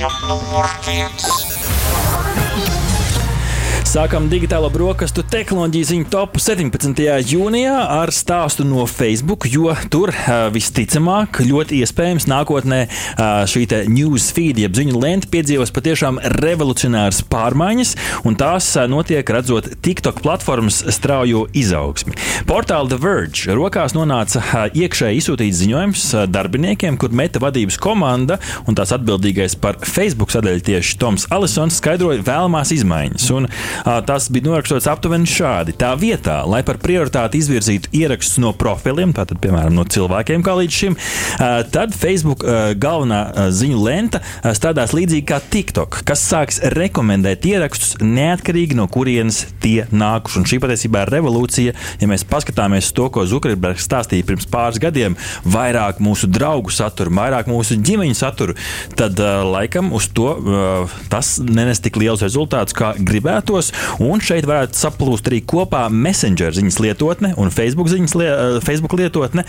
Ziņa numur viens. Sākam digitālo brokastu tehnoloģiju ziņu topu 17. jūnijā ar stāstu no Facebook, jo tur visticamāk, ļoti iespējams, nākotnē šī news feed, jeb ziņu lenta piedzīvos patiešām revolucionāras pārmaiņas, un tās notiek redzot TikTok platformas straujo izaugsmi. Portāla The Verge rokās nonāca iekšēji izsūtīts ziņojums darbiniekiem, kur meta vadības komanda un tās atbildīgais par Facebook sadaļu tieši Toms Alisons skaidroja vēlamās izmaiņas. Un, Tas bija norakstots aptuveni šādi. Tā vietā, lai par prioritāti izvirzītu ierakstus no profiliem, tātad, piemēram, no cilvēkiem, kā līdz šim, tad Facebook galvenā ziņu lenta strādās līdzīgi kā TikTok, kas sāks rekomendēt ierakstus neatkarīgi no kurienes tie nākuši. Un šī patiesībā ir revolūcija, ja mēs paskatāmies to, ko Zukerbergs stāstīja pirms pāris gadiem, vairāk mūsu draugu saturu, vairāk mūsu ģimeņu saturu, tad laikam uz to tas nenes tik liels rezultāts, kā gribētos. Un šeit varētu saplūst arī kopā Messenger ziņas lietotne un Facebook, ziņas, li Facebook lietotne,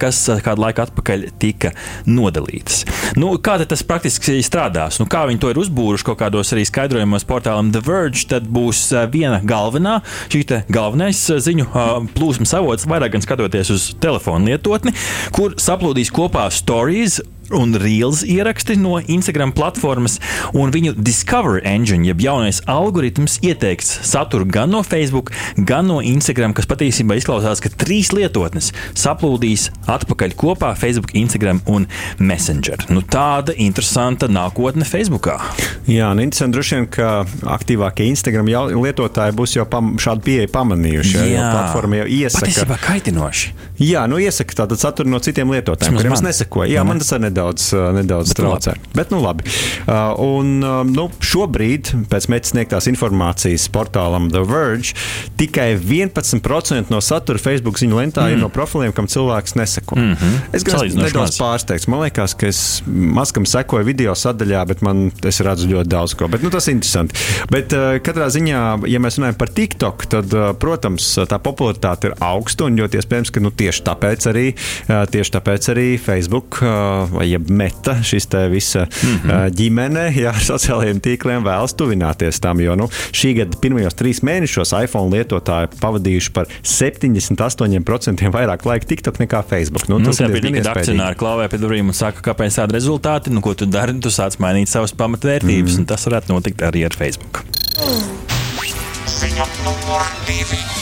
kas kādu laiku atpakaļ tika nodalītas. Nu, kā tas praktiski strādās? Nu, kā viņi to ir uzbūruši kaut kādos arī skaidrojumos portālam The Verge, tad būs viena galvenā, šī galvenais ziņu plūsmas avots, vairāk gan skatoties uz telefonu lietotni, kur saplūdīs kopā stories un reels ieraksti no Instagram platformas, un viņu Discover Engine, jeb jaunais algoritms, ieteiks saturu gan no Facebook, gan no Instagram, kas patiesībā izklausās, ka trīs lietotnes saplūdīs atpakaļ kopā Facebook, Instagram un Messenger. Nu, tāda interesanta nākotne Facebookā. Jā, un interesanti droši vien, ka aktīvākie Instagram lietotāji būs jau pam, šādu pieeju pamanījuši. Jā, jā platforma jau iesaka. Patiesībā kaitinoši. Jā, nu iesaka tātad saturu no citiem lietotājiem, kuriem es nesekoju. Jā, man tas arī nedaudz, nedaudz Bet traucē. Labi. Bet, nu, labi. Un, nu, šobrīd, pēc mēģinājuma sniegtās informācijas portālam The Verge, tikai 11% no satura Facebook ziņu lentā mm. ir no profiliem, kam cilvēks neseko. Mm -hmm. Es gan esmu nedaudz pārsteigts. Man liekas, ka es maskam sekoju video sadaļā, bet man es redzu ļoti daudz ko. Bet, nu, tas ir interesanti. Bet katrā ziņā, ja mēs runājam par TikTok, tad, protams, tā popularitāte ir augsta un ļoti iespējams, ka nu, tieši tāpēc arī, tieši tāpēc arī Facebook vai jeb meta šis te visa mm -hmm. ģimene jā, ar sociālajiem tīkliem vēlas tuvināties tam, jo nu, šī gada pirmajos trīs mēnešos iPhone lietotāji pavadījuši par 78% vairāk laika TikTok nekā Facebook. Nu, tas nu, ir tikai akcionāri klauvē pie durvīm un saka, kāpēc tādi rezultāti, nu, ko tu dari, tu sāc mainīt savas pamatvērtības, mm. un tas varētu notikt arī ar Facebook. Ziņa numur divi.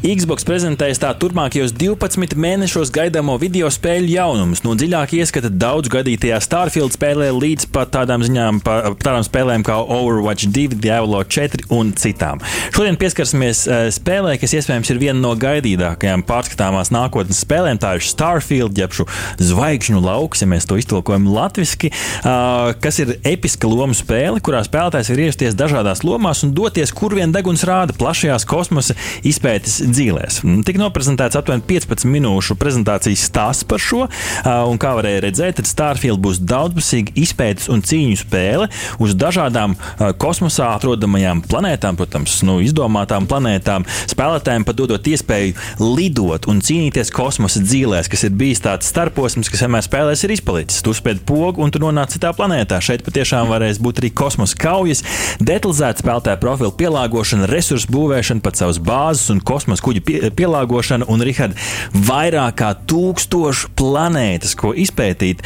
Xbox prezentēs tā turpmākajos 12 mēnešos gaidāmo video spēļu jaunumus, no dziļāk ieskata daudz gadītajā Starfield spēlē līdz pat tādām ziņām, pa, tādām spēlēm kā Overwatch 2, Diablo 4 un citām. Šodien pieskarsimies uh, spēlē, kas iespējams ir viena no gaidītākajām pārskatāmās nākotnes spēlēm. Tā ir Starfield, jeb zvaigžņu lauks, ja mēs to iztulkojam latviešu, uh, kas ir episka lomu spēle, kurā spēlētājs ir ierasties dažādās lomās un doties, kur vien deguns rāda plašajās kosmosa izpētes dzīvēs. Tik noprezentēts aptuveni 15 minūšu prezentācijas stāsts par šo, un kā varēja redzēt, tad Starfield būs daudzpusīga izpētes un cīņu spēle uz dažādām kosmosā atrodamajām planētām, protams, nu, izdomātām planētām. Spēlētājiem pat dodot iespēju lidot un cīnīties kosmosa dzīvēs, kas ir bijis tāds starposms, kas vienmēr spēlēs ir izpalicis. Tu spēļ pogu un tu nonāc citā planētā. Šeit patiešām varēs būt arī kosmosa kaujas, detalizēta spēlētāja profila pielāgošana, resursu būvēšana, pat savas bāzes un kosmosa kosmosa kuģa pie, pielāgošana un, Rihard, vairāk kā tūkstošu planētas, ko izpētīt.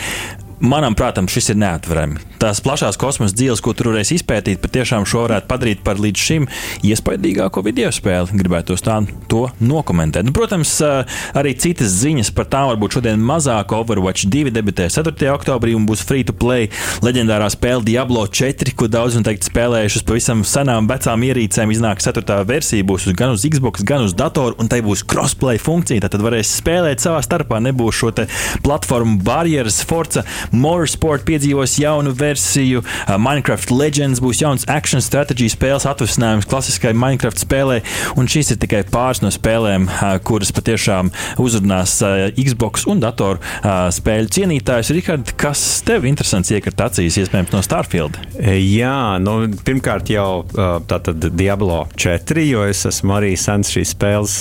Manam prātam, šis ir neatverami. Tās plašās kosmosa dzīves, ko tur varēs izpētīt, patiešām šo varētu padarīt par līdz šim iespaidīgāko video spēli. Gribētu tā, to nokomentēt. Nu, protams, arī citas ziņas par tām varbūt šodien mazāk. Overwatch 2 debitē 4. oktobrī un būs free to play leģendārā spēle Diablo 4, ko daudz noteikti spēlējuši uz pavisam senām vecām ierīcēm. Iznāk 4. versija, būs gan uz Xbox, gan uz datoru, un tai būs crossplay funkcija. Tad varēs spēlēt savā starpā, nebūs šo platformu barjeras, forca Motorsport piedzīvos jaunu versiju versiju. Minecraft Legends būs jauns action strateģijas spēles atvasinājums klasiskai Minecraft spēlē. Un šīs ir tikai pāris no spēlēm, kuras patiešām uzrunās Xbox un datoru spēļu cienītājus. Rihard, kas tev interesants iekart acīs, iespējams, no Starfield? Jā, nu, pirmkārt jau tātad Diablo 4, jo es esmu arī sens šīs spēles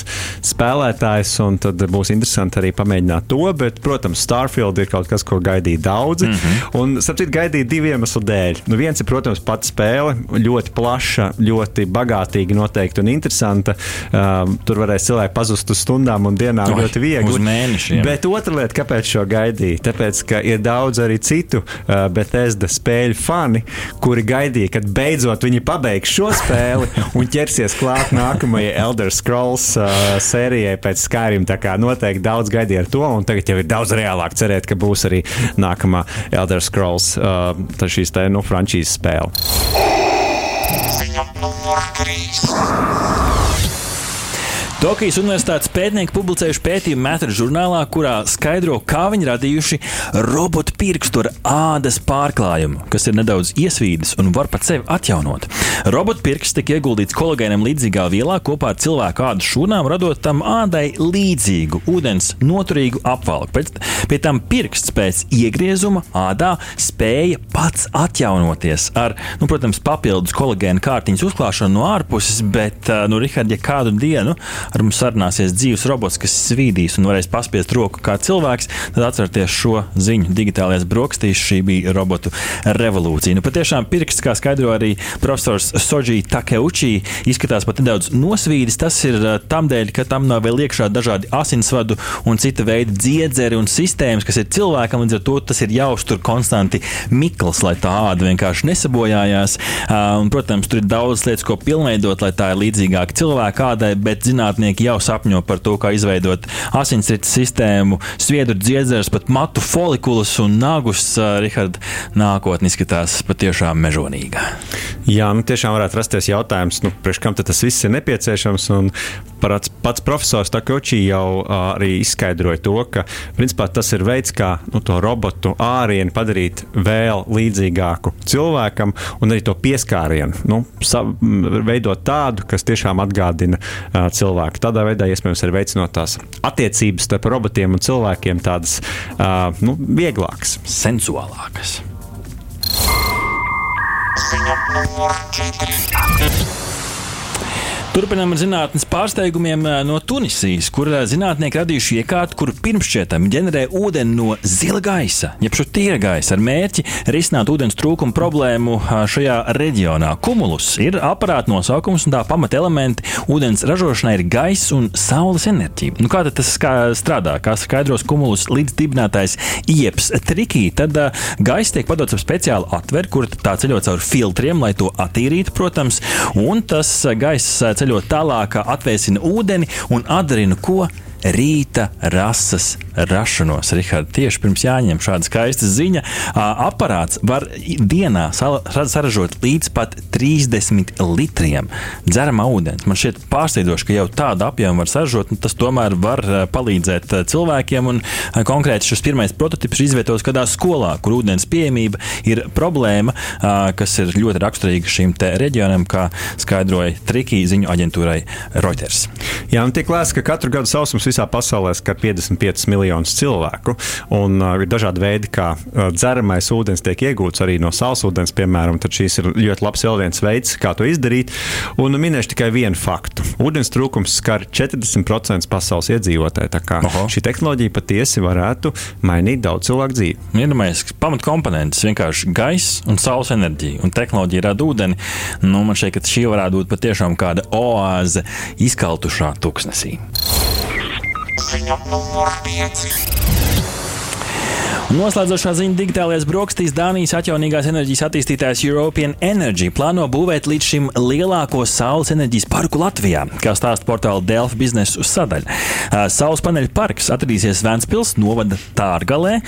spēlētājs, un tad būs interesanti arī pamēģināt to. Bet, protams, Starfield ir kaut kas, ko gaidīja daudzi. Mm -hmm. Un, starp citu, gaidīja divu iemeslu dēļ. Nu, viens ir, protams, pats spēle, ļoti plaša, ļoti bagātīga, noteikti un interesanta. Um, tur varēs cilvēki pazust uz stundām un dienām Oi, ļoti viegli. Mēnešiem. Bet otra lieta, kāpēc šo gaidīja? Tāpēc, ka ir daudz arī citu uh, Bethesda spēļu fani, kuri gaidīja, kad beidzot viņi pabeigs šo spēli un ķersies klāt nākamajai Elder Scrolls uh, sērijai pēc Skyrim. Tā kā noteikti daudz gaidīja ar to, un tagad jau ir daudz reālāk cerēt, ka būs arī nākamā Elder Scrolls uh, šīs te, nu, frančīzes spēle. Ziņa numur 3. Tokijas Universitātes pētnieki publicējuši pētījumu Matter žurnālā, kurā skaidro, kā viņi radījuši robotu pirkstu ar ādas pārklājumu, kas ir nedaudz iesvīdis un var pat sevi atjaunot. Robotu pirksts tika ieguldīts kolagēnam līdzīgā vielā kopā ar cilvēku ādas šūnām, radot tam ādai līdzīgu, ūdens noturīgu apvalku. Pēc, pie tam pirksts pēc iegriezuma ādā spēja pats atjaunoties ar, nu, protams, papildus kolagēna kārtiņas uzklāšanu no ārpuses, bet, nu, Rihard, ja kādu dienu ar mums sarunāsies dzīves robots, kas svīdīs un varēs paspiest roku kā cilvēks, tad atcerieties šo ziņu digitālajās brokastīs. Šī bija robotu revolūcija. Nu, patiešām pirksts, kā skaidro arī profesors Soji Takeuchi, izskatās pat nedaudz nosvīdis. Tas ir uh, tam dēļ, ka tam nav vēl iekšā dažādi asinsvadu un cita veida dziedzeri un sistēmas, kas ir cilvēkam. Līdz ar to tas ir jāuztur konstanti mikls, lai tā āda vienkārši nesabojājās. Uh, un, protams, tur ir daudz lietas, ko pilnveidot, lai tā ir līdzīgāka cilvēka ādai, bet zinātnē zinātnieki jau sapņo par to, kā izveidot asinsrites sistēmu, sviedru dziedzers, pat matu folikulus un nagus. Rihard, nākotnē izskatās patiešām mežonīga. Jā, nu tiešām varētu rasties jautājums, nu, kam tas viss ir nepieciešams. Pats, pats profesors Takoči jau arī izskaidroja to, ka principā, tas ir veids, kā nu, to robotu ārienu padarīt vēl līdzīgāku cilvēkam, un arī to pieskārienu nu, sa, veidot tādu, kas tiešām atgādina uh, cilvēku. Tādā veidā, iespējams, arī veicinot tās attiecības starp robotiem un cilvēkiem tādas uh, nu, vieglākas, sensuālākas. Ziņa numur 4. Turpinām ar zinātnes pārsteigumiem eh, no Tunisijas, kur eh, zinātnieki radījuši iekārtu, kur pirmšķietam ģenerē ūdeni no zila gaisa, jeb šo tīra gaisa, ar mērķi risināt ūdens trūkumu problēmu eh, šajā reģionā. Kumulus ir aparāta nosaukums un tā pamata elementi ūdens ražošanai ir gaisa un saules enerģija. Nu, kā tas strādā? Kā skaidros kumulus līdz dibinātājs Ieps Trikī, tad gaisa tiek padots ar speciālu atveru, kur tā ceļot caur filtriem, lai to attīrītu, protams, un tas gaisa ceļot tālāk, atvēsina ūdeni un atdarina ko? rīta rases rašanos. Rihard, tieši pirms jāņem šāda skaista ziņa, aparāts var dienā saražot līdz pat 30 litriem dzeramā ūdens. Man šķiet pārsteidzoši, ka jau tādu apjomu var saražot, un tas tomēr var palīdzēt cilvēkiem. Konkrēti šis pirmais prototyps izvietots kādā skolā, kur ūdens pieejamība ir problēma, kas ir ļoti raksturīga šim reģionam, kā skaidroja Trikī ziņu aģentūrai Reuters. Jā, un tiek lēsts, ka katru gadu sausums visā pasaulē skar 55 miljonus cilvēku. Un, uh, ir dažādi veidi, kā uh, dzeramais ūdens tiek iegūts arī no sālsūdens, piemēram. Tad šīs ir ļoti labs vēl viens veids, kā to izdarīt. Un minēšu tikai vienu faktu. Ūdens trūkums skar 40% pasaules iedzīvotāju. Tā kā Oho. šī tehnoloģija patiesi varētu mainīt daudz cilvēku dzīvi. Iedomājieties, pamatkomponents vienkārši gaisa un saules enerģija. Un tehnoloģija rada ūdeni. Nu, man šķiet, ka šī varētu būt patiešām kāda oāze izkaltušā tuksnesī. Ziņa numur 5. Noslēdzošā ziņa digitālajās brokastīs Dānijas atjaunīgās enerģijas attīstītājs European Energy plāno būvēt līdz šim lielāko saules enerģijas parku Latvijā, kā stāsta portāla Delfa biznesa sadaļa. Saules paneļu parks atradīsies Vēncpils novada Tārgalē.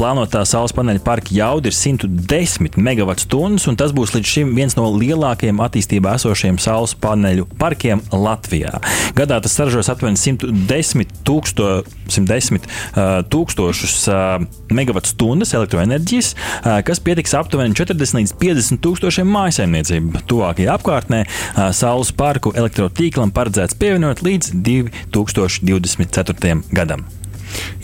Plānotā saules paneļu parka jauda ir 110 MWh, un tas būs līdz šim viens no lielākajiem attīstībā esošiem saules paneļu parkiem Latvijā. Gadā tas saražos aptuveni 110 tūksto, 110 tūkstošus MWh gigawatt-stundas elektroenerģijas, kas pietiks aptuveni 40 līdz 50 tūkstošiem mājasemniecību. Tuvākajā apkārtnē saules parku elektrotīklam paredzēts pievienot līdz 2024. gadam.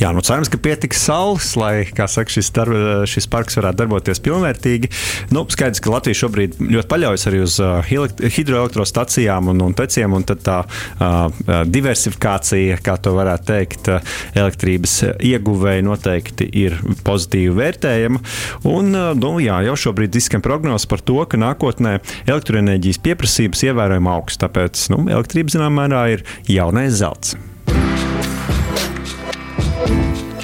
Jā, nu cerams, ka pietiks saules, lai saka, šis, darb, šis parks varētu darboties pilnvērtīgi. Nu, skaidrs, ka Latvija šobrīd ļoti paļaujas arī uz uh, hidroelektrostacijām un, un teciem, un tā uh, diversifikācija, kā to varētu teikt, uh, elektrības ieguvēji noteikti ir pozitīvi vērtējama. Un, uh, nu, jā, jau šobrīd izskan prognozes par to, ka nākotnē elektroenerģijas pieprasības ievērojami augs. Tāpēc nu, elektrība zināmā mērā ir jaunais zelts.